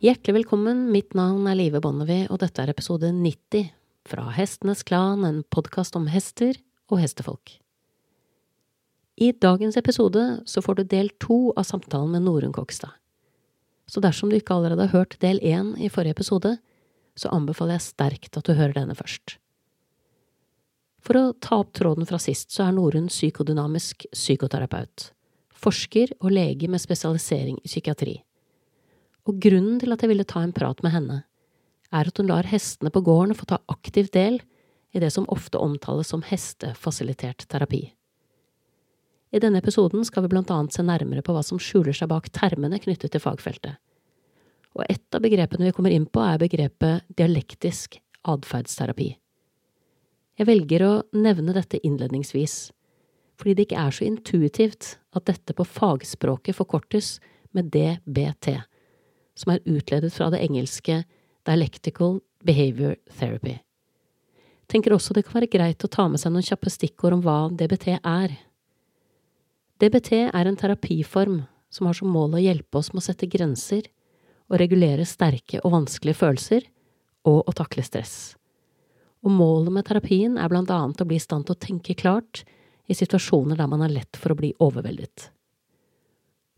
Hjertelig velkommen, mitt navn er Live Bonnevie, og dette er episode 90 fra Hestenes Klan, en podkast om hester og hestefolk. I dagens episode så får du del to av samtalen med Norunn Kokstad. Så dersom du ikke allerede har hørt del én i forrige episode, så anbefaler jeg sterkt at du hører denne først. For å ta opp tråden fra sist, så er Norunn psykodynamisk psykoterapeut, forsker og lege med spesialisering i psykiatri og grunnen til at jeg ville ta en prat med henne, er at hun lar hestene på gården få ta aktiv del i det som ofte omtales som hestefasilitert terapi. I denne episoden skal vi blant annet se nærmere på hva som skjuler seg bak termene knyttet til fagfeltet. Og et av begrepene vi kommer inn på, er begrepet dialektisk atferdsterapi. Jeg velger å nevne dette innledningsvis, fordi det ikke er så intuitivt at dette på fagspråket forkortes med DBT som er utledet fra det engelske Dialectical Behavior Therapy. Tenker også det kan være greit å ta med seg noen kjappe stikkord om hva DBT er. DBT er en terapiform som har som mål å hjelpe oss med å sette grenser og regulere sterke og vanskelige følelser, og å takle stress. Og målet med terapien er blant annet å bli i stand til å tenke klart i situasjoner der man er lett for å bli overveldet.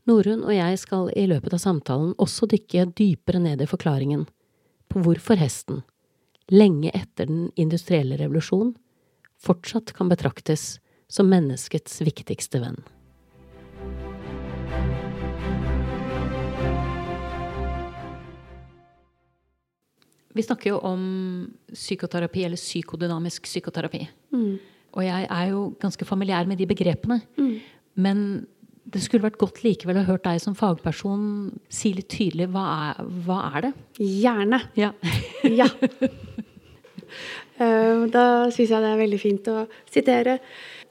Norunn og jeg skal i løpet av samtalen også dykke dypere ned i forklaringen på hvorfor hesten, lenge etter den industrielle revolusjon, fortsatt kan betraktes som menneskets viktigste venn. Vi snakker jo om psykoterapi, eller psykodynamisk psykoterapi. Mm. Og jeg er jo ganske familiær med de begrepene. Mm. Men det skulle vært godt likevel å hørt deg som fagperson si litt tydelig hva er, hva er det? Gjerne. Ja. ja. Uh, da syns jeg det er veldig fint å sitere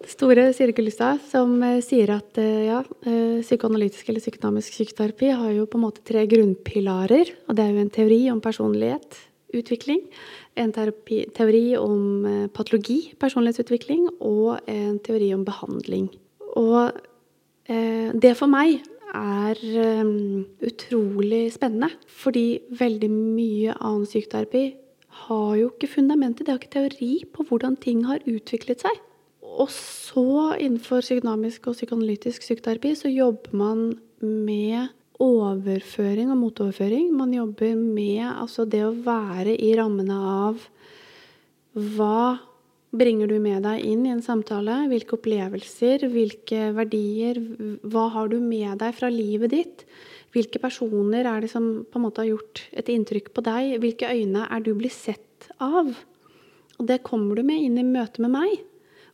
store Siri Gullestad, som uh, sier at uh, ja, psykoanalytisk eller psykodynamisk psykoterapi har jo på en måte tre grunnpilarer. Og det er jo en teori om personlighet, utvikling, en terapi, teori om patologi, personlighetsutvikling, og en teori om behandling. Og Eh, det for meg er eh, utrolig spennende. Fordi veldig mye annen psykoterapi har jo ikke fundamentet, det har ikke teori på hvordan ting har utviklet seg. Og så innenfor psykodynamisk og psykoanalytisk psykoterapi så jobber man med overføring og motoverføring. Man jobber med altså det å være i rammene av hva bringer du med deg inn i en samtale? Hvilke opplevelser, hvilke verdier? Hva har du med deg fra livet ditt? Hvilke personer er det som på en måte har gjort et inntrykk på deg? Hvilke øyne er du blitt sett av? Og det kommer du med inn i møtet med meg.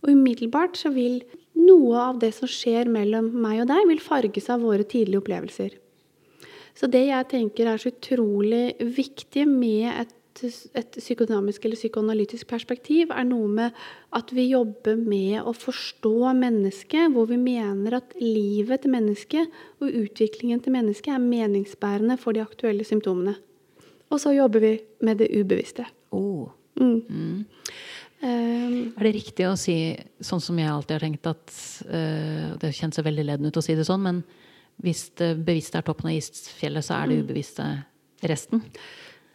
Og umiddelbart så vil noe av det som skjer mellom meg og deg, vil farges av våre tidlige opplevelser. Så det jeg tenker er så utrolig viktig med et et psykodynamisk eller psykoanalytisk perspektiv er noe med at vi jobber med å forstå mennesket, hvor vi mener at livet til mennesket og utviklingen til mennesket er meningsbærende for de aktuelle symptomene. Og så jobber vi med det ubevisste. Oh. Mm. Mm. Um, er det riktig å si, sånn som jeg alltid har tenkt, at uh, Det kjennes veldig ledende ut å si det sånn, men hvis det bevisste er toppen av isfjellet, så er det mm. ubevisste resten?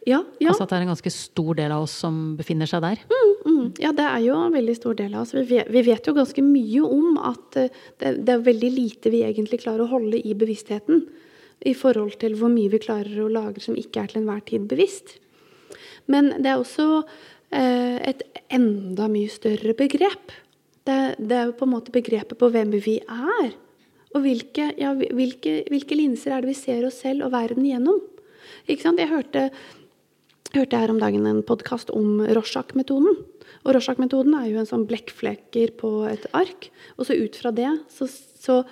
Ja, ja. Altså at det er en ganske stor del av oss som befinner seg der? Mm, mm. Ja, det er jo en veldig stor del av oss. Vi vet, vi vet jo ganske mye om at eh, det, det, er veldig lite vi egentlig klarer å holde i bevisstheten. I forhold til hvor mye vi klarer å lagre som ikke er til enhver tid bevisst. Men det er også eh, et enda mye større begrep. Det, det er jo på en måte begrepet på hvem vi er. Og hvilke, ja, hvilke, hvilke linser er det vi ser oss selv og verden gjennom? Jeg hørte hørte jeg her om dagen en podkast om Rorschach-metoden. Og Rorschach-metoden er jo en sånn blekkfleker på et ark. Og så ut fra det så, så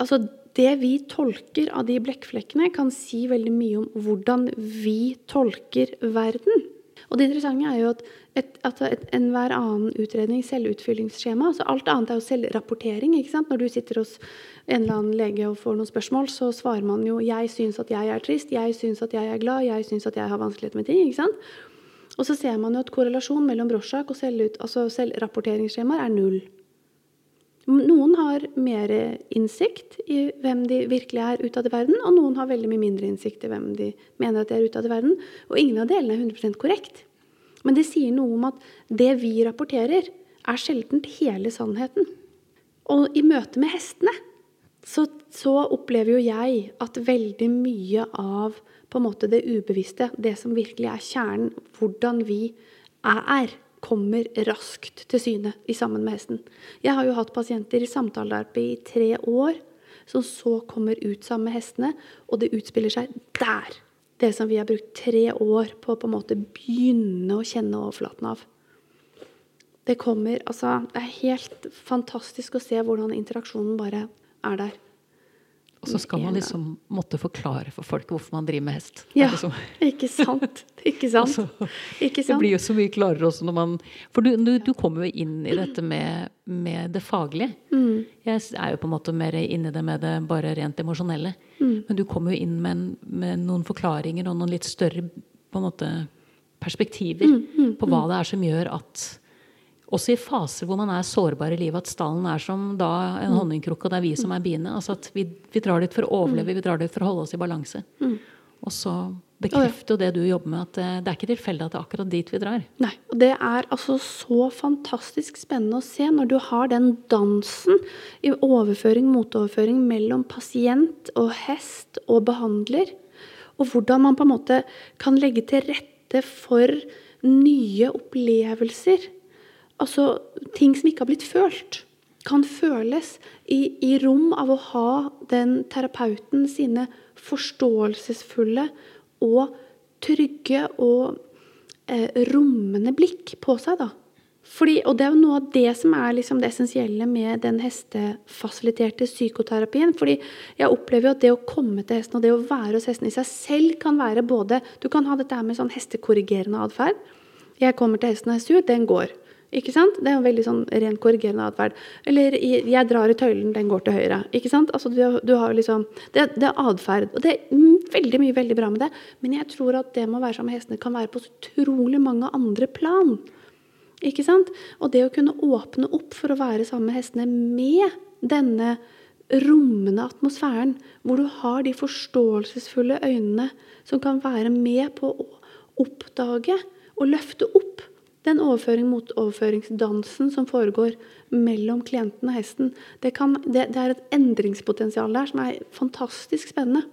Altså, det vi tolker av de blekkflekkene, kan si veldig mye om hvordan vi tolker verden. Og det interessante er jo at, et, altså et, enhver annen utredning, selvutfyllingsskjema altså Alt annet er jo selvrapportering. ikke sant? Når du sitter hos en eller annen lege og får noen spørsmål, så svarer man jo 'jeg syns at jeg er trist', 'jeg syns at jeg er glad', 'jeg syns at jeg har vanskeligheter med ting'. ikke sant? Og så ser man jo at korrelasjon mellom brorsak og selvut, altså selvrapporteringsskjemaer er null. Noen har mer innsikt i hvem de virkelig er utad i verden, og noen har veldig mye mindre innsikt i hvem de mener at de er utad i verden. Og ingen av delene er 100 korrekt. Men det sier noe om at det vi rapporterer, er sjelden hele sannheten. Og i møte med hestene så, så, opplever jo jeg at veldig mye av på en måte det ubevisste, det som virkelig er kjernen, hvordan vi er, kommer raskt til syne sammen med hesten. Jeg har jo hatt pasienter i samtalearbeid i tre år som så kommer ut sammen med hestene, og det utspiller seg der. Det som vi har brukt tre år på å på en måte begynne å kjenne overflaten av. Det kommer Altså, det er helt fantastisk å se hvordan interaksjonen bare er der. Og så skal man liksom måtte forklare for folk hvorfor man driver med hest. Ja, liksom. ikke sant. Ikke sant. Altså, ikke sant? Det blir jo så mye klarere også når man For du, du, du kommer jo inn i dette med, med det faglige. Mm. Jeg er jo på en måte mer inne i det med det bare rent emosjonelle. Mm. Men du kommer jo inn med, en, med, noen forklaringer og noen litt større på en måte perspektiver Mm, mm, på hva det er som gjør at også i faser hvor man er sårbar i livet, at stallen er som da en honningkrukke, og det er vi som er biene. Altså at vi, vi drar dit for å overleve, vi drar dit for å holde oss i balanse. Og så bekrefter jo det du jobber med, at det, det er ikke tilfeldig at det er akkurat dit vi drar. Nei. Og det er altså så fantastisk spennende å se når du har den dansen i overføring, motoverføring mellom pasient og hest og behandler, og hvordan man på en måte kan legge til rette for nye opplevelser. Altså ting som ikke har blitt følt, kan føles i, i rom av å ha den terapeuten sine forståelsesfulle og trygge og eh, rommende blikk på seg, da. Fordi, og det er jo noe av det som er liksom det essensielle med den hestefasiliterte psykoterapien. fordi jeg opplever jo at det å komme til hesten og det å være hos hesten i seg selv kan være både Du kan ha dette her med sånn hestekorrigerende atferd. Jeg kommer til hesten og er sur, den går. Ikke sant? Det er jo veldig sånn rent korrigerende atferd. Eller jeg drar i tøylen, den går til høyre. Ikke sant? Altså, du, du har liksom, det, det er atferd. Og det er veldig mye veldig bra med det. Men jeg tror at det med å være sammen med hestene kan være på så utrolig mange andre plan. Ikke sant? Og det å kunne åpne opp for å være sammen med hestene med denne rommende atmosfæren, hvor du har de forståelsesfulle øynene som kan være med på å oppdage og løfte opp den overføring mot overføringsdansen som foregår mellom klienten og hesten. Det, kan, det, det er et endringspotensial der som er fantastisk spennende.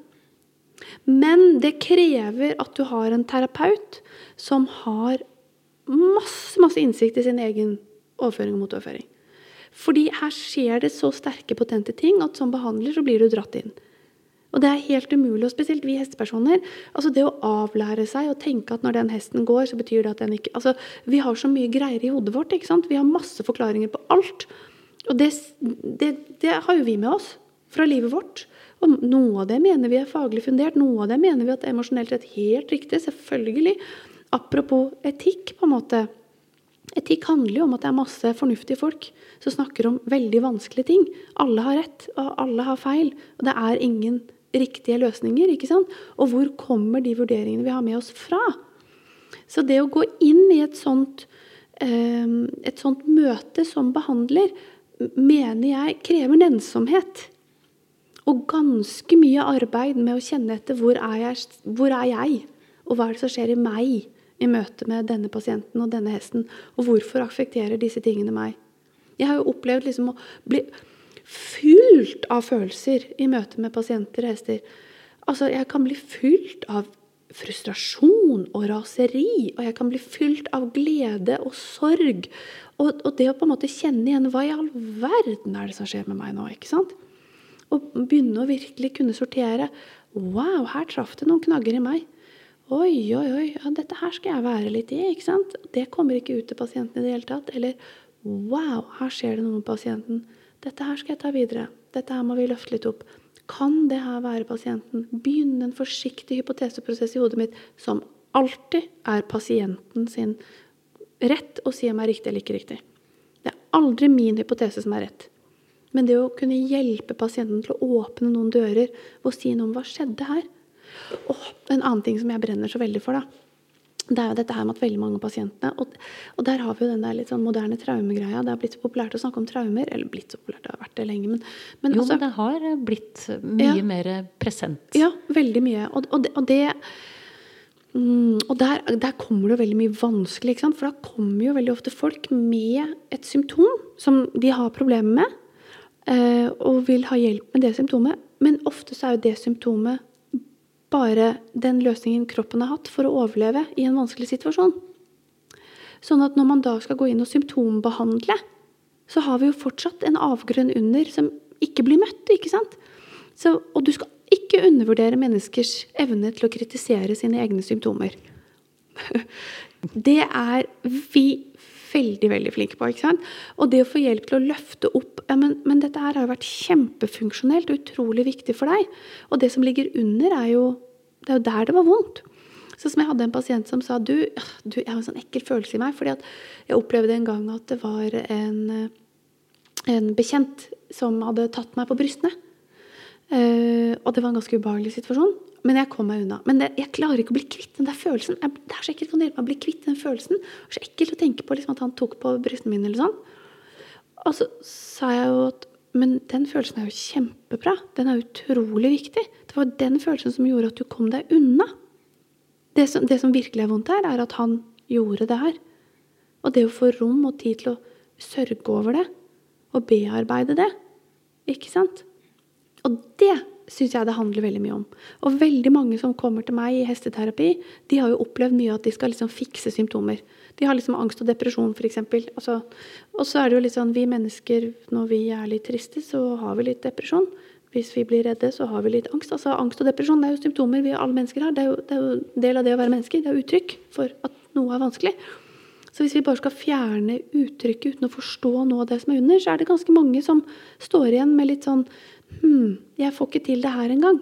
Men det krever at du har en terapeut som har masse, masse innsikt i sin egen overføring og motoverføring. Fordi her skjer det så sterke, potente ting at som behandler så blir du dratt inn. Og det er helt umulig, og spesielt vi hestepersoner. altså Det å avlære seg og tenke at når den hesten går, så betyr det at den ikke altså Vi har så mye greier i hodet vårt. ikke sant? Vi har masse forklaringer på alt. Og det, det, det har jo vi med oss fra livet vårt. Og noe av det mener vi er faglig fundert, noe av det mener vi at er emosjonelt rett helt riktig. Selvfølgelig. Apropos etikk, på en måte. Etikk handler jo om at det er masse fornuftige folk som snakker om veldig vanskelige ting. Alle har rett, og alle har feil. Og det er ingen riktige løsninger. ikke sant? Og hvor kommer de vurderingene vi har med oss fra? Så det å gå inn i et sånt, et sånt møte som behandler, mener jeg krever nennsomhet. Og ganske mye arbeid med å kjenne etter hvor er, jeg, hvor er jeg, og hva er det som skjer i meg i møte med denne pasienten og denne hesten, og hvorfor affekterer disse tingene meg. Jeg har jo opplevd liksom å bli fylt av følelser i møte med pasienter og hester. Altså, jeg kan bli fylt av frustrasjon og raseri, og jeg kan bli fylt av glede og sorg. Og, og det å på en måte kjenne igjen hva i all verden er det som skjer med meg nå? ikke sant? Og begynne å virkelig kunne sortere. Wow, her traff det noen knagger i meg. Oi, oi, oi, ja, dette her skal jeg være litt i. ikke sant? Det kommer ikke ut til pasienten i det hele tatt. Eller wow, her skjer det noe med pasienten. Dette her skal jeg ta videre. Dette her må vi løfte litt opp. Kan det her være pasienten? Begynne en forsiktig hypoteseprosess i hodet mitt som alltid er pasienten sin rett å si om er riktig eller ikke riktig. Det er aldri min hypotese som er rett. Men det å kunne hjelpe pasienten til å åpne noen dører og si noe om hva skjedde her. Og en annen ting som jeg brenner så veldig for, da. Det er jo dette her med at veldig mange av pasientene og, og, der har vi jo den der litt sånn moderne traumegreia. Det har blitt så populært å snakke om traumer. Eller blitt så populært, det har vært det lenge, men, men Jo, altså- men det har blitt mye Ja. mer present. Ja, veldig mye. Og, og det, og, det mm, og der, der kommer det veldig mye vanskelig, for da kommer jo veldig ofte folk med et symptom som de har problemer med, eh, og vil ha hjelp med det symptomet. Men ofte så er jo det symptomet bare den løsningen kroppen har hatt for å overleve i en vanskelig situasjon. Sånn at når man da skal gå inn og symptombehandle, så har vi jo fortsatt en avgrunn under som ikke blir møtt. ikke sant? Så, og du skal ikke undervurdere menneskers evne til å kritisere sine egne symptomer. Det er vi veldig veldig flinke på. ikke sant? Og det å få hjelp til å løfte opp ja, men, men dette her har jo vært kjempefunksjonelt og utrolig viktig for deg. Og det som ligger under, er jo det er jo der det var vondt. Så som jeg hadde en pasient som sa du, du jeg har en sånn ekkel følelse i meg. fordi at jeg opplevde en gang at det var en, en bekjent som hadde tatt meg på brystene. Eh, og det var en ganske ubehagelig situasjon. Men jeg kom meg unna. Men det, jeg klarer ikke å bli kvitt den der følelsen. Jeg, det er så ekkelt, kan hjelpe meg å bli kvitt den følelsen? Det er så ekkelt å tenke på liksom, at han tok på brystene mine. eller sånn. Og så sa jeg jo at men den følelsen er jo kjempebra. Den er utrolig viktig. Det var den følelsen som gjorde at du kom deg unna. Det som, det som virkelig er vondt her, er at han gjorde det her. Og det å få rom og tid til å sørge over det og bearbeide det. Ikke sant? Og det syns jeg det handler veldig mye om. Og veldig mange som kommer til meg i hesteterapi, de har jo opplevd mye at de skal liksom fikse symptomer. De har liksom angst og depresjon, f.eks. Altså, og så er det jo litt sånn vi mennesker, når vi er litt triste, så har vi litt depresjon. Hvis vi blir redde, så har vi litt angst. Altså Angst og depresjon det er jo symptomer vi alle mennesker har. Det er jo, det er jo del av det å være menneske. Det er uttrykk for at noe er vanskelig. Så hvis vi bare skal fjerne uttrykket uten å forstå noe av det som er under, så er det ganske mange som står igjen med litt sånn Hm, jeg får ikke til det her engang.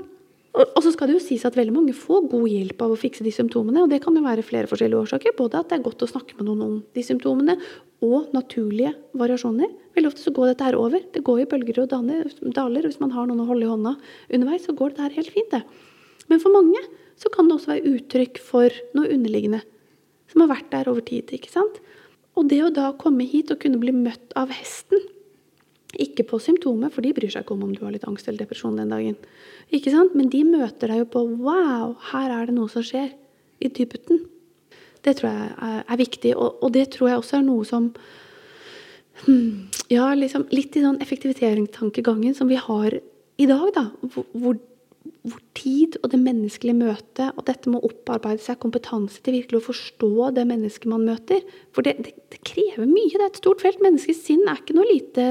Og, og så skal det jo sies at veldig mange får god hjelp av å fikse de symptomene. Og det kan jo være flere forskjellige årsaker. Både at det er godt å snakke med noen om de symptomene, og naturlige variasjoner. Veldig ofte så går dette her over. Det går i bølger og daler. Hvis man har noen å holde i hånda underveis, så går dette her helt fint. det. Men for mange så kan det også være uttrykk for noe underliggende. Som har vært der over tid. ikke sant? Og det å da komme hit og kunne bli møtt av hesten ikke på symptomet, for de bryr seg ikke om om du har litt angst eller depresjon den dagen. Ikke sant? Men de møter deg jo på Wow, her er det noe som skjer. I dybden. Det tror jeg er, viktig, og, og, det tror jeg også er noe som hmm, Ja, liksom litt i sånn effektiviseringstankegangen som vi har i dag, da. Hvor, hvor, hvor tid og det menneskelige møtet og dette med å opparbeide seg kompetanse til virkelig å forstå det mennesket man møter For det, det, det krever mye. Det er et stort felt. Menneskets sinn er ikke noe lite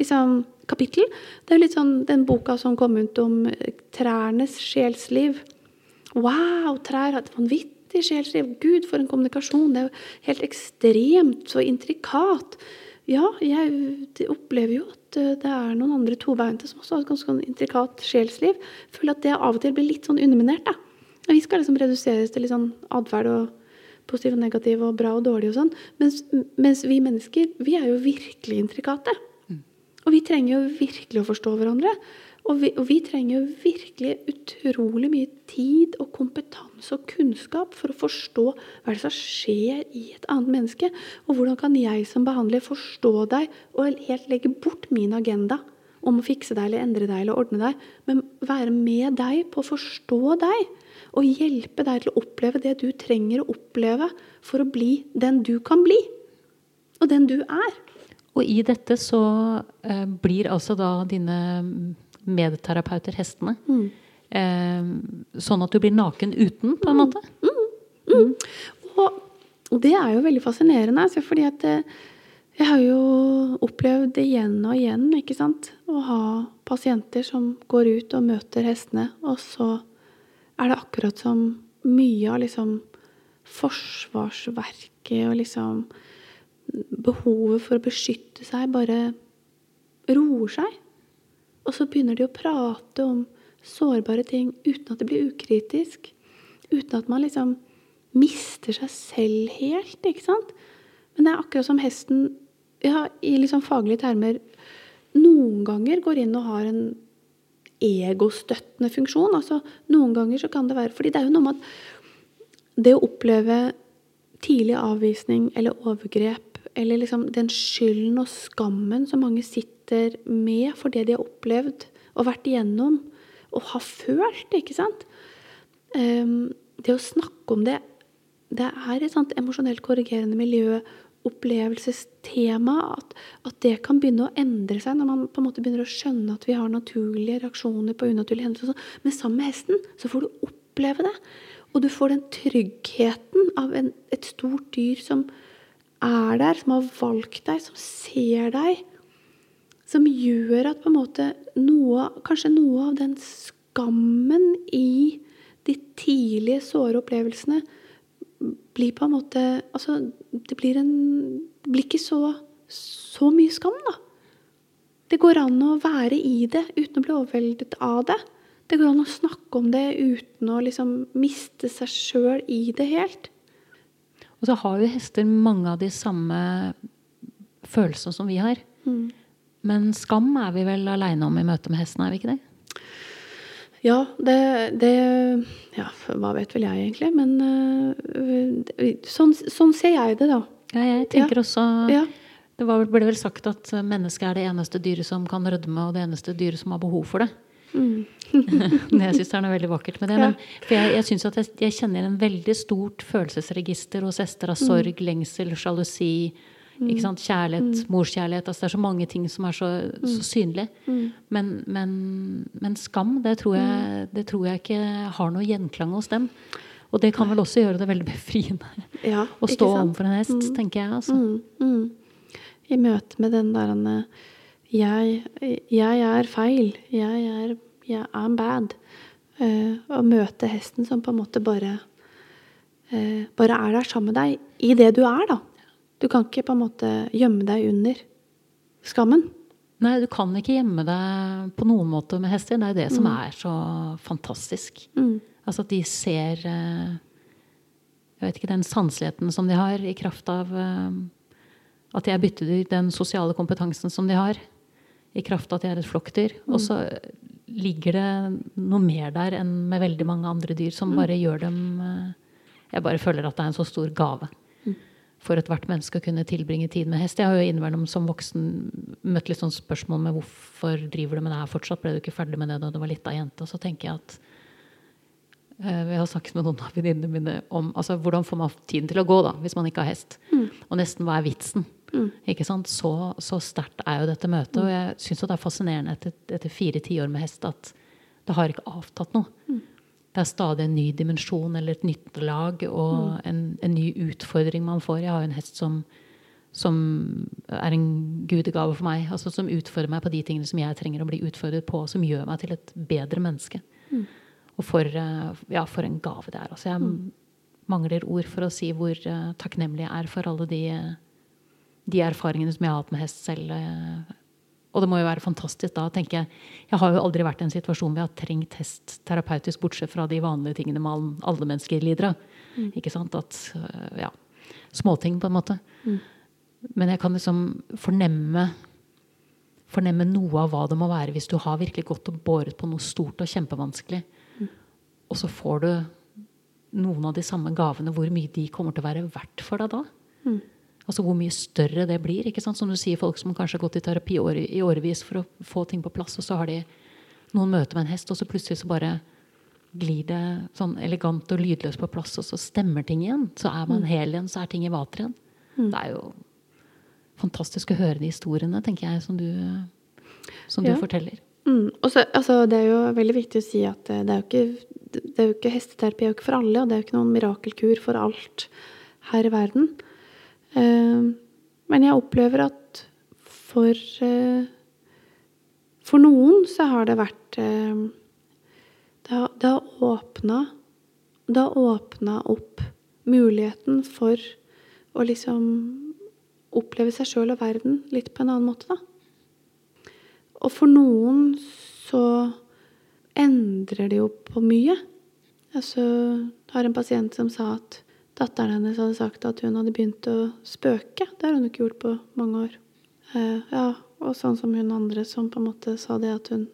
liksom, kapittel. Det er litt sånn den boka som kom ut om trærnes sjelsliv. Wow, trær har et vanvittig sjelsliv. Gud, for en kommunikasjon. Det er jo helt ekstremt så intrikat. Ja, jeg opplever jo at det er noen andre tobeinte som også har et ganske sånn intrikat sjelsliv. Jeg føler at det av og til blir litt sånn underminert. da. Vi skal liksom reduseres til litt sånn atferd og positiv og negativ og bra og dårlig og sånn. Mens, mens vi mennesker, vi er jo virkelig intrikate. Og vi trenger jo virkelig å forstå hverandre. Og vi, og vi, trenger jo virkelig utrolig mye tid og kompetanse og kunnskap for å forstå hva som skjer i et annet menneske. Og hvordan kan jeg som behandler forstå deg og helt legge bort min agenda om å fikse deg eller endre deg eller ordne deg, men være med deg på å forstå deg. Og hjelpe deg til å oppleve det du trenger å oppleve for å bli den du kan bli. Og den du er. Og i dette så eh, blir altså da dine medterapeuter hestene. Mm. Eh, sånn at du blir naken uten, på en måte. Mm. Og, og det er jo veldig fascinerende, altså, fordi at eh, jeg har jo opplevd det igjen og igjen, ikke sant. Å ha pasienter som går ut og møter hestene, og så er det akkurat som mye av liksom forsvarsverket og liksom behovet for å beskytte seg bare roer seg. Og så begynner de å prate om sårbare ting uten at det blir ukritisk. Uten at man liksom mister seg selv helt, ikke sant. Men det er akkurat som hesten ja, i liksom faglige termer noen ganger går inn og har en egostøttende funksjon. Altså, noen ganger så kan det være fordi det er jo noe med at det å oppleve tidlig avvisning eller overgrep, eller liksom den skylden og skammen som mange sitter med for det de har opplevd og vært igjennom og har følt, ikke sant um, Det å snakke om det, det er et sånt emosjonelt korrigerende miljø opplevelsestema, at, at, det kan begynne å endre seg når man på en måte begynner å skjønne at vi har naturlige reaksjoner på unaturlige hendelser. Sånn. Men sammen med hesten så får du oppleve det. Og du får den tryggheten av en, et stort dyr som er der, som har valgt deg, som ser deg. Som gjør at på en måte noe, kanskje noe av den skammen i de tidlige såre opplevelsene blir på en måte Altså, det blir en Det blir ikke så, så mye skam, da. Det går an å være i det uten å bli overveldet av det. Det går an å snakke om det uten å liksom miste seg sjøl i det helt. Og så har jo hester mange av de samme følelsene som vi har. Mm. Men skam er vi vel aleine om i møte med hesten, er vi ikke det? Ja, det, det, Ja, hva vet vel jeg egentlig? Men uh, sånn, sånn, ser jeg det, da. Ja, jeg tenker ja. også ja. Det var, ble vel sagt at mennesket er det eneste dyret som kan rødme, og det eneste dyret som har behov for det. Mm. jeg syns det er noe veldig vakkert med det. Men, for jeg, jeg synes at jeg, jeg, kjenner en veldig stort følelsesregister hos hester av sorg, mm. lengsel, sjalusi. Mm. Kjærlighet, mm. morskjærlighet. Altså det er så mange ting som er så, så mm. synlig. Mm. Men, men, men, skam, det tror, jeg, det tror, jeg, ikke har noe gjenklang hos dem. Og det kan vel også gjøre det veldig befriende ja, å stå overfor en hest, tenker jeg. Altså. I møte med den der jeg, jeg er feil. Jeg er jeg er bad. Uh, å møte hesten som på en måte bare uh, bare er der sammen med deg i det du er, da. Du kan ikke på en måte gjemme deg under skammen. Nei, du kan ikke gjemme deg på noen måte med hester. Det er jo det mm. som er så fantastisk. Mm. Altså at de ser uh, Jeg vet ikke, den sanseligheten som de har, i kraft av at de er byttedyr, den sosiale kompetansen som de har i kraft av at de er et flokkdyr. Mm. Og så ligger det noe mer der enn med veldig mange andre dyr som mm. bare gjør dem eh, Jeg bare føler at det er en så stor gave mm. For ethvert menneske å kunne tilbringe tid med hest. Jeg har jo innimellom som voksen møtt litt sånn spørsmål med hvorfor driver du med det her fortsatt? Ble du ikke ferdig med det da du var lita jente? Og så tenker jeg at jeg Vi har snakket med noen av venninnene mine om altså, hvordan får man tiden til å gå da, hvis man ikke har hest. Mm. Og nesten hva er vitsen? Mm. Ikke sant? Så, så sterkt er jo dette møtet. Og jeg syns det er fascinerende etter, etter fire tiår med hest at det har ikke avtatt noe. Mm. Det er stadig en ny dimensjon eller et nytt lag og mm. en, en, ny utfordring man får. Jeg har en hest som, som er en gudegave for meg. altså Som utfordrer meg på de tingene som jeg trenger å bli utfordret på. Som gjør meg til et bedre menneske. Mm. Og for, eh, ja, for, en gave det er. Altså jeg mm. mangler ord for å si hvor uh, takknemlig jeg er for alle de uh, de erfaringene som jeg har hatt med hest selv. Og det må jo være fantastisk da, tenker jeg. Jeg har jo aldri vært i en situasjon hvor jeg har trengt hest terapeutisk, bortsett fra de vanlige tingene man, alle mennesker lider av. Mm. Ikke sant? At, eh, ja, Småting, på en måte. Mm. Men jeg kan liksom fornemme fornemme noe av hva det må være hvis du har virkelig gått og båret på noe stort og kjempevanskelig. Mm. Og så får du noen av de samme gavene. Hvor mye de kommer til å være verdt for deg da. Mm. Altså hvor mye større det blir. ikke sant? Som du sier, folk som kanskje har gått i terapi i årevis for å få ting på plass, og så har de noen møter med en hest, og så plutselig så bare glir det sånn elegant og lydløst på plass, og så stemmer ting igjen. Så er man mm. hel igjen, så er ting i vater igjen. Mm. Det er jo fantastisk å høre de historiene, tenker jeg, som du, som ja. du forteller. Mm. Også, altså, det er jo veldig viktig å si at det er jo ikke, det er jo ikke hesteterapi er jo ikke for alle, og det er jo ikke noen mirakelkur for alt her i verden. Eh, men jeg opplever at for eh, For noen så har det vært eh, Det har, det åpna Det har åpna opp muligheten for å liksom oppleve seg sjøl og verden litt på en annen måte, da. Og for noen så endrer det jo på mye. Altså, jeg har en pasient som sa at Datteren hennes hadde sagt at hun hadde begynt å spøke. Det har hun ikke gjort på mange år. Eh, ja, og sånn som hun andre som på en måte sa det at hun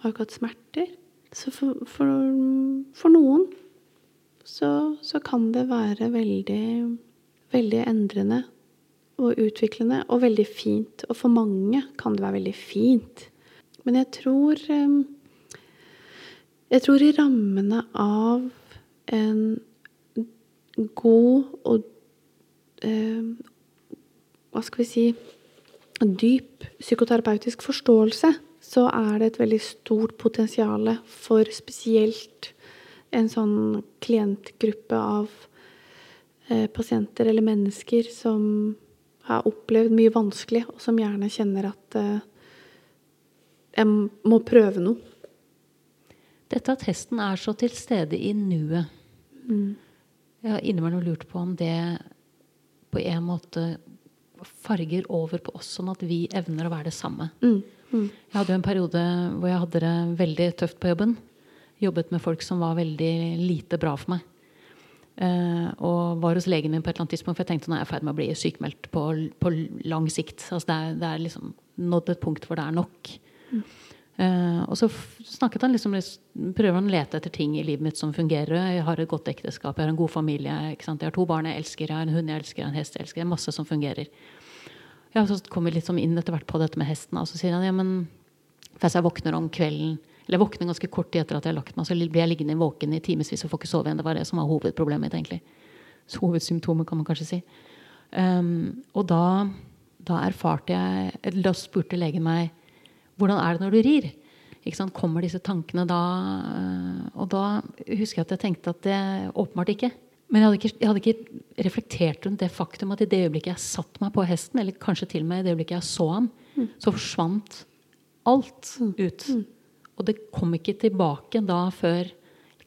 har ikke hatt smerter. Så for, for, for noen så, så kan det være veldig, veldig endrende og utviklende og veldig fint. Og for mange kan det være veldig fint. Men jeg tror eh, Jeg tror i rammene av en god og eh, Hva skal vi si dyp psykoterapeutisk forståelse, så er det et veldig stort potensial for spesielt en sånn klientgruppe av eh, pasienter eller mennesker som har opplevd mye vanskelig, og som gjerne kjenner at eh, jeg må prøve noe. Dette at hesten er så til stede i nuet. Mm. Jeg har innimellom lurt på om det på en måte farger over på oss, sånn at vi evner å være det samme. Mm. Mm. Jeg hadde jo en periode hvor jeg hadde det veldig tøft på jobben. Jobbet med folk som var veldig lite bra for meg. Uh, og var hos legen min på et eller annet tidspunkt, for jeg tenkte nå er jeg i ferd med å bli sykemeldt på, på lang sikt. Altså det, er, det er liksom nådd et punkt hvor det er nok. Mm. Uh, og så snakket han liksom, prøver han å lete etter ting i livet mitt som fungerer. Jeg har et godt ekteskap, jeg har en god familie, jeg har to barn jeg elsker, jeg har en hund jeg elsker, en hest jeg elsker. Det er Masse som fungerer. Ja, så kommer vi sånn inn etter hvert på dette med hesten. Og så sier han ja, men hvis jeg våkner om kvelden eller jeg våkner ganske kort tid etter at jeg har lagt meg, så blir jeg liggende våken i timevis og får ikke sove igjen. Det var det som var hovedproblemet mitt, egentlig. Så hovedsymptomet, kan man kanskje si. Um, og da, da erfarte jeg Da spurte legen meg hvordan er det når du rir. Kommer disse tankene da? Og da husker jeg at jeg tenkte at det åpenbart ikke. Men jeg hadde, ikke, jeg hadde ikke reflektert rundt det faktum at i det øyeblikket jeg satte meg på hesten, eller kanskje til og med i det øyeblikket jeg så ham, mm. så forsvant alt mm. ut. Mm. Og det kom ikke tilbake da før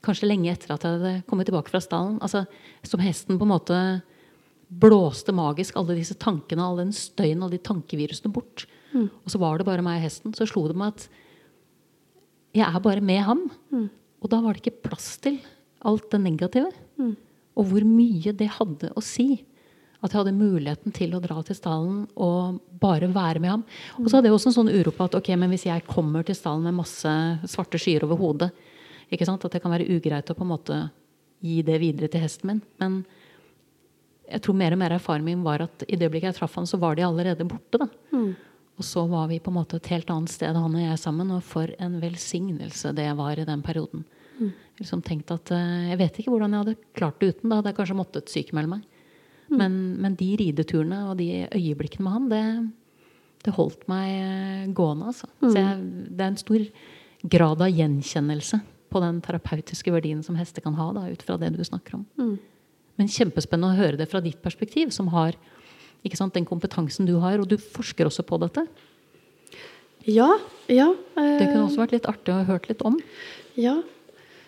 kanskje lenge etter at jeg hadde kommet tilbake fra stallen. Altså, som hesten på en måte blåste magisk alle disse tankene, all den støyen, alle de tankevirusene bort. Mm. Og så var det bare meg og hesten. Så slo det meg at jeg er bare med ham. Mm. Og da var det ikke plass til alt det negative. Mm. Og hvor mye det hadde å si at jeg hadde muligheten til å dra til stallen og bare være med ham. Og så hadde jeg også en sånn uro på at ok, men hvis jeg kommer til stallen med masse svarte skyer over hodet, ikke sant, at det kan være ugreit å på en måte gi det videre til hesten min. Men jeg tror mer og mer erfaringen min var at i det øyeblikket jeg traff han, så var de allerede borte. da. Mm. Og så var vi på en måte et helt annet sted, han og jeg sammen. Og for en velsignelse det var i den perioden. Mm. Liksom tenkte at uh, jeg vet ikke hvordan jeg hadde klart det uten. Da hadde jeg kanskje måttet sykemelde meg. Mm. Men, men, de rideturene og de øyeblikkene med han, det, det holdt meg eh, gående. Altså. Mm. Så jeg, det er en stor grad av gjenkjennelse på den terapeutiske verdien som hester kan ha, da, ut fra det du snakker om. Mm. Men kjempespennende å høre det fra ditt perspektiv, som har sant, den kompetansen du har. Og du forsker også på dette. Ja. ja. Det kunne også vært litt artig å ha hørt litt om. Ja,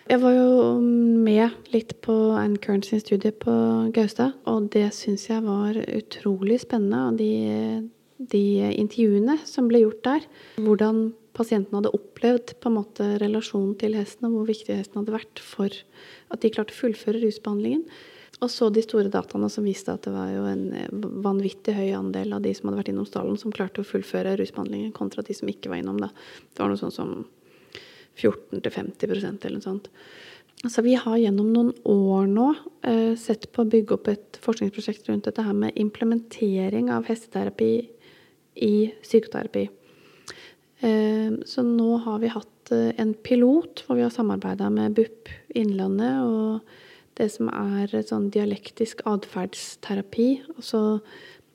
jeg var jo med litt på Anne Kearns studie på Gaustad, og det syns jeg var utrolig spennende. Og de, de, intervjuene som ble gjort der, hvordan pasienten hadde opplevd på en måte relasjonen til hesten, og hvor viktig hesten hadde vært for at de klarte å fullføre rusbehandlingen. Og så de store dataene som viste at det var jo en vanvittig høy andel av de som hadde vært innom stallen, som klarte å fullføre rusbehandlingen, kontra de som ikke var innom det. Det var noe sånn som 14-50% eller noe sånt. Så vi har gjennom noen år nå eh, sett på å bygge opp et forskningsprosjekt rundt dette her med implementering av hesteterapi i psykoterapi. Eh, så nå har vi hatt eh, en pilot hvor vi har samarbeida med BUP Innlandet og det som er sånn dialektisk atferdsterapi. Altså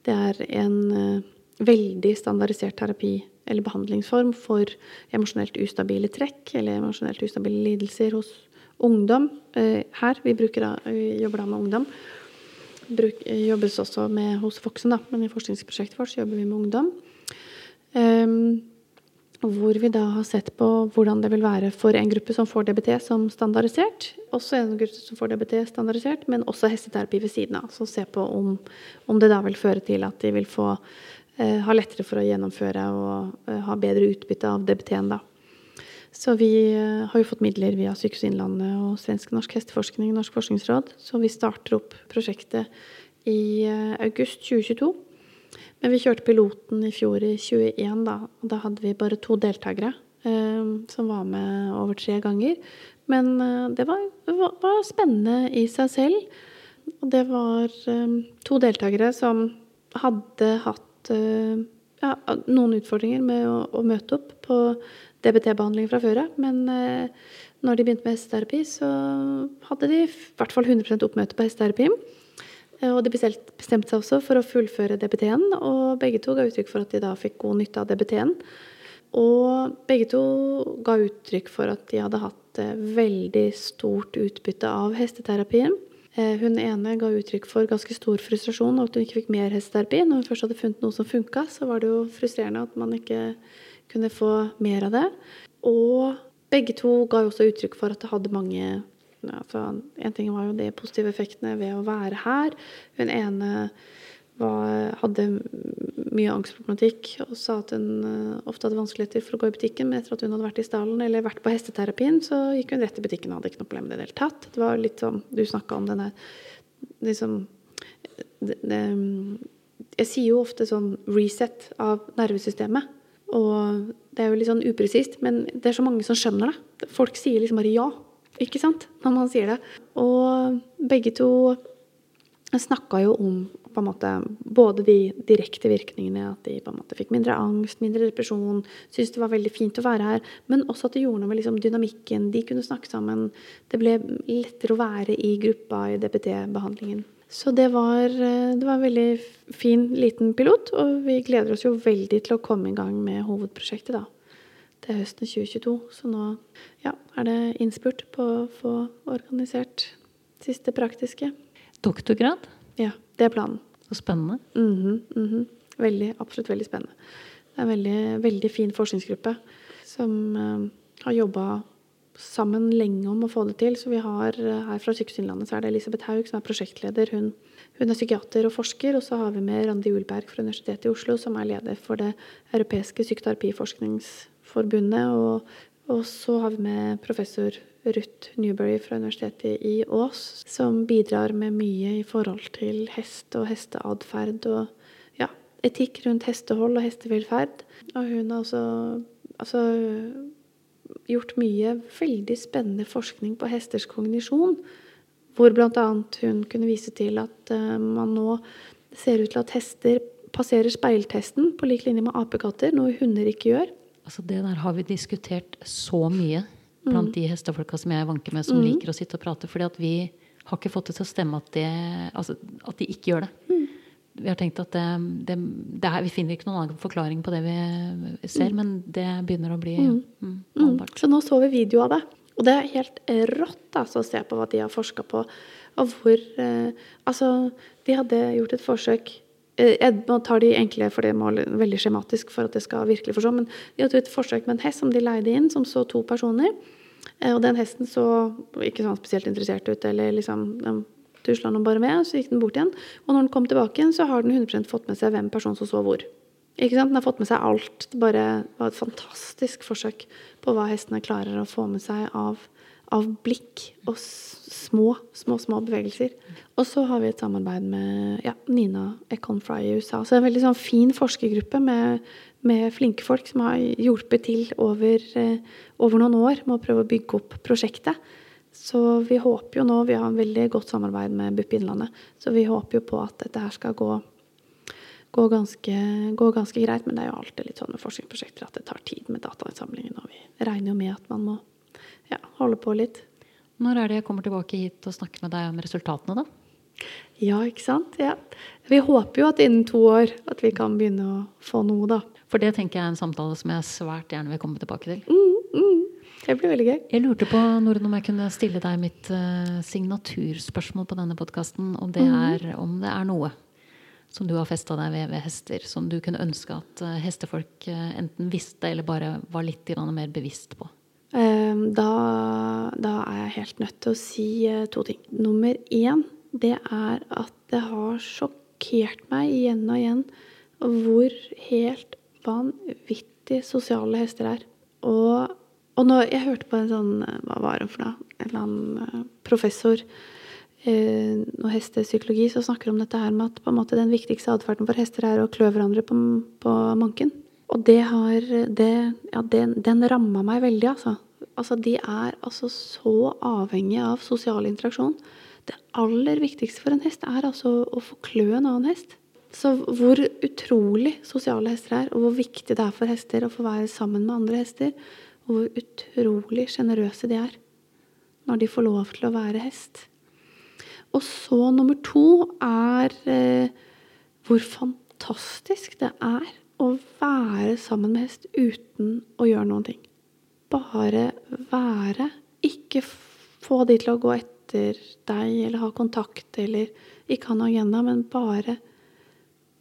det er en eh, veldig standardisert terapi eller behandlingsform for emosjonelt ustabile trekk eller emosjonelt ustabile lidelser hos ungdom. Eh, her, vi, bruker, vi jobber da med ungdom. Bruk, jobbes også med hos voksne, da, men i forskningsprosjektet vårt jobber vi med ungdom. Um, hvor vi da har sett på hvordan det vil være for en gruppe som får DBT som standardisert. Også en gruppe som får DBT standardisert, men også hesteterapi ved siden av. Så se på om, om det da vil føre til at de vil få Eh, ha lettere for å gjennomføre og eh, ha bedre utbytte av DBT-en, da. Så vi eh, har jo fått midler via Sykehuset Innlandet og Svensk-norsk hesteforskning, Norsk forskningsråd. Så vi starter opp prosjektet i august 2022. Men vi kjørte piloten i fjor i 2021, da. Og da hadde vi bare to deltakere. som var med over tre ganger. Men det var, var, spennende i seg selv. Og det var to deltakere som hadde hatt ja, noen utfordringer med å, å, møte opp på DBT-behandling fra før av. Men eh, når de begynte med hesteterapi, så hadde de i hvert fall 100% oppmøte på hesteterapi. Eh, og de bestemte seg også for å fullføre DBT-en, og begge to ga uttrykk for at de da fikk god nytte av DBT-en. Og begge to ga uttrykk for at de hadde hatt eh, veldig stort utbytte av hesteterapien. Eh, hun ene ga uttrykk for ganske stor frustrasjon over at hun ikke fikk mer hesteterapi. Når hun først hadde funnet noe som funka, så var det jo frustrerende at man ikke kunne få mer av det. Og begge to ga jo også uttrykk for at det hadde mange altså, En ting var jo de positive effektene ved å være her. Hun ene var, hadde mye angstproblematikk og sa at hun uh, ofte hadde vanskeligheter for å gå i butikken. Men etter at hun hadde vært i stallen eller vært på hesteterapien, så gikk hun rett i butikken og hadde ikke noe problem med det i det hele tatt. Det var litt sånn, Du snakka om denne liksom det, det, Jeg sier jo ofte sånn reset av nervesystemet. Og det er jo litt sånn upresist, men det er så mange som skjønner det. Folk sier liksom bare ja, ikke sant, når man sier det. Og begge to snakka jo om på en måte både de direkte virkningene, at de på en måte fikk mindre angst, mindre depresjon, syntes det var veldig fint å være her, men også at det gjorde noe med liksom dynamikken. De kunne snakke sammen. Det ble lettere å være i gruppa i DPT-behandlingen. Så det var, det var, en veldig fin, liten pilot, og vi gleder oss jo veldig til å komme i gang med hovedprosjektet, da. Det er høsten 2022, så nå ja, er det innspurt på å få organisert siste praktiske. Doktorgrad? Ja, det er planen. Så spennende. Mm -hmm, mm -hmm. Veldig, absolutt veldig spennende. Det er en veldig, veldig fin forskningsgruppe som uh, har jobba sammen lenge om å få det til. Så vi har uh, her fra Sykehuset Innlandet så er det Elisabeth Haug som er prosjektleder. Hun, hun, er psykiater og forsker. Og så har vi med Randi Ulberg fra Universitetet i Oslo, som er leder for det europeiske psykoterapiforskningsforbundet. Og, og så har vi med professor Ruth Newberry fra Universitetet i Ås, som bidrar med mye i forhold til hest og hesteatferd og ja, etikk rundt hestehold og hestevelferd. Og hun har også altså, gjort mye veldig spennende forskning på hesters kognisjon, hvor bl.a. hun kunne vise til at uh, man nå ser ut til at hester passerer speiltesten på lik linje med apekatter, noe hunder ikke gjør. Altså Det der har vi diskutert så mye blant mm. de hestefolka som jeg vanker med, som mm. liker å sitte og prate. fordi at vi har ikke fått det til å stemme at, det, altså, at de ikke gjør det. Mm. Vi har tenkt at det, det, det er, Vi finner ikke noen annen forklaring på det vi ser, mm. men det begynner å bli holdbart. Så nå så vi video av det. Og det er helt rått altså, å se på hva de har forska på. Og hvor eh, Altså, de hadde gjort et forsøk jeg tar de enkle, for det må veldig skjematisk for at det skal virkelig forstå. Men de hadde et forsøk med en hest som de leide inn, som så to personer. Eh, og den hesten så ikke sånn spesielt interessert ut, eller liksom den tusla noe bare med, og så gikk den bort igjen. Og når den kom tilbake igjen, så har den 100 fått med seg hvem personen som så hvor. Ikke sant? Den har fått med seg alt. Det bare var et fantastisk forsøk på hva hestene klarer å få med seg av, av blikk og små, små, små bevegelser. Og så har vi et samarbeid med ja, Nina Econfry i USA. Så det er en veldig sånn fin forskergruppe med med flinke folk som har hjulpet til over, eh, over, noen år med å prøve å bygge opp prosjektet. Så vi håper jo nå Vi har en veldig godt samarbeid med BUP Innlandet. Så vi håper jo på at dette her skal gå, gå, ganske, gå ganske, greit. Men det er jo alltid litt sånn med forskningsprosjekter at det tar tid med datainnsamlingen. Og vi regner jo med at man må ja, holde på litt. Når er det jeg kommer tilbake hit og snakker med deg om resultatene, da? Ja, ikke sant. Ja. Vi håper jo at innen to år at vi kan begynne å få noe, da. For det tenker jeg er en samtale som jeg svært gjerne vil komme tilbake til. Mm, mm. Det blir veldig gøy. Jeg lurte på Norden, om jeg kunne stille deg mitt uh, signaturspørsmål på denne podkasten. Om, det mm. er om det er noe som du har festa deg ved ved hester, som du kunne ønske at uh, hestefolk uh, enten visste eller bare var litt mer bevisst på? Ehm, da, da, er jeg helt nødt til å si to ting. Nummer én, det er at det har sjokkert meg igjen og igjen hvor helt vanvittig sosiale hester er. Og, og når jeg hørte på en sånn Hva var det for noe? En eller annen eh, professor eh, noe hestepsykologi som snakker om dette her med at måte den viktigste atferden for hester er å klø hverandre på, på manken. Og det har det, Ja, den, den ramma meg veldig, altså. Altså, de er altså så avhengige av sosial interaksjon. Det aller viktigste for en hest er altså å få klø en annen hest. Så hvor utrolig sosiale hester er, og hvor viktig det er for hester å få være sammen med andre hester, og hvor utrolig sjenerøse de er når de får lov til å være hest. Og så nummer to er eh, hvor fantastisk det er å være sammen med hest uten å gjøre noen ting bare være. Ikke få de til å gå etter deg eller ha kontakt eller ikke ha noen agenda, men bare,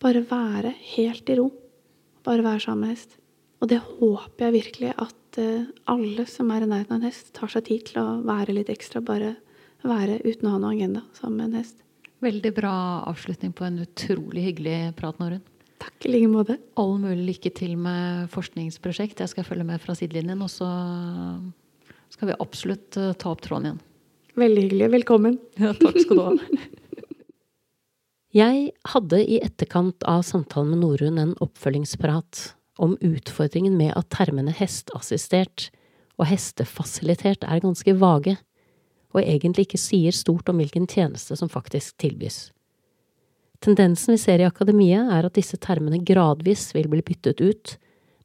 bare være helt i ro. Bare være sammen med hest. Og det håper jeg virkelig at uh, alle som er i nærheten av en hest, tar seg tid til å være litt ekstra. Bare være uten å ha noen agenda sammen med en hest. Veldig bra avslutning på en utrolig hyggelig prat, Norunn. Takk i like måte. All mulig lykke til med forskningsprosjekt. Jeg skal følge med fra sidelinjen. Og så skal vi absolutt eh, ta opp tråden igjen. Veldig hyggelig. Velkommen. Ja, takk skal du ha. Jeg hadde i etterkant av samtalen med Norun en oppfølgingsprat om utfordringen med at termene hesteassistert og hestefasilitert er ganske vage, og egentlig ikke sier stort om hvilken tjeneste som faktisk tilbys. Tendensen vi ser i akademiet, er at disse termene gradvis vil bli byttet ut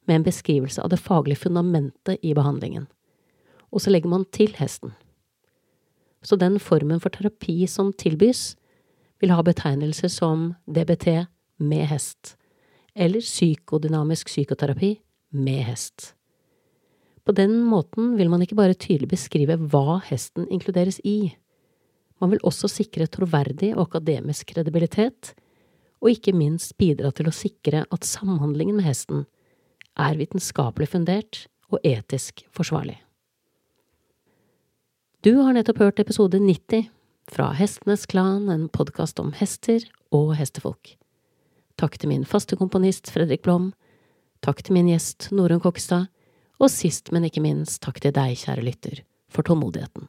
med en beskrivelse av det faglige fundamentet i behandlingen, og så legger man til hesten. Så den formen for terapi som tilbys, vil ha betegnelser som DBT med hest, eller psykodynamisk psykoterapi med hest. På den måten vil man ikke bare tydelig beskrive hva hesten inkluderes i, man vil også sikre troverdig og akademisk kredibilitet, og ikke minst bidra til å sikre at samhandlingen med hesten er vitenskapelig fundert og etisk forsvarlig. Du har nettopp hørt episode 90 fra Hestenes Klan, en podkast om hester og hestefolk. Takk til min faste komponist Fredrik Blom, takk til min gjest Norunn Kokstad, og sist, men ikke minst, takk til deg, kjære lytter, for tålmodigheten.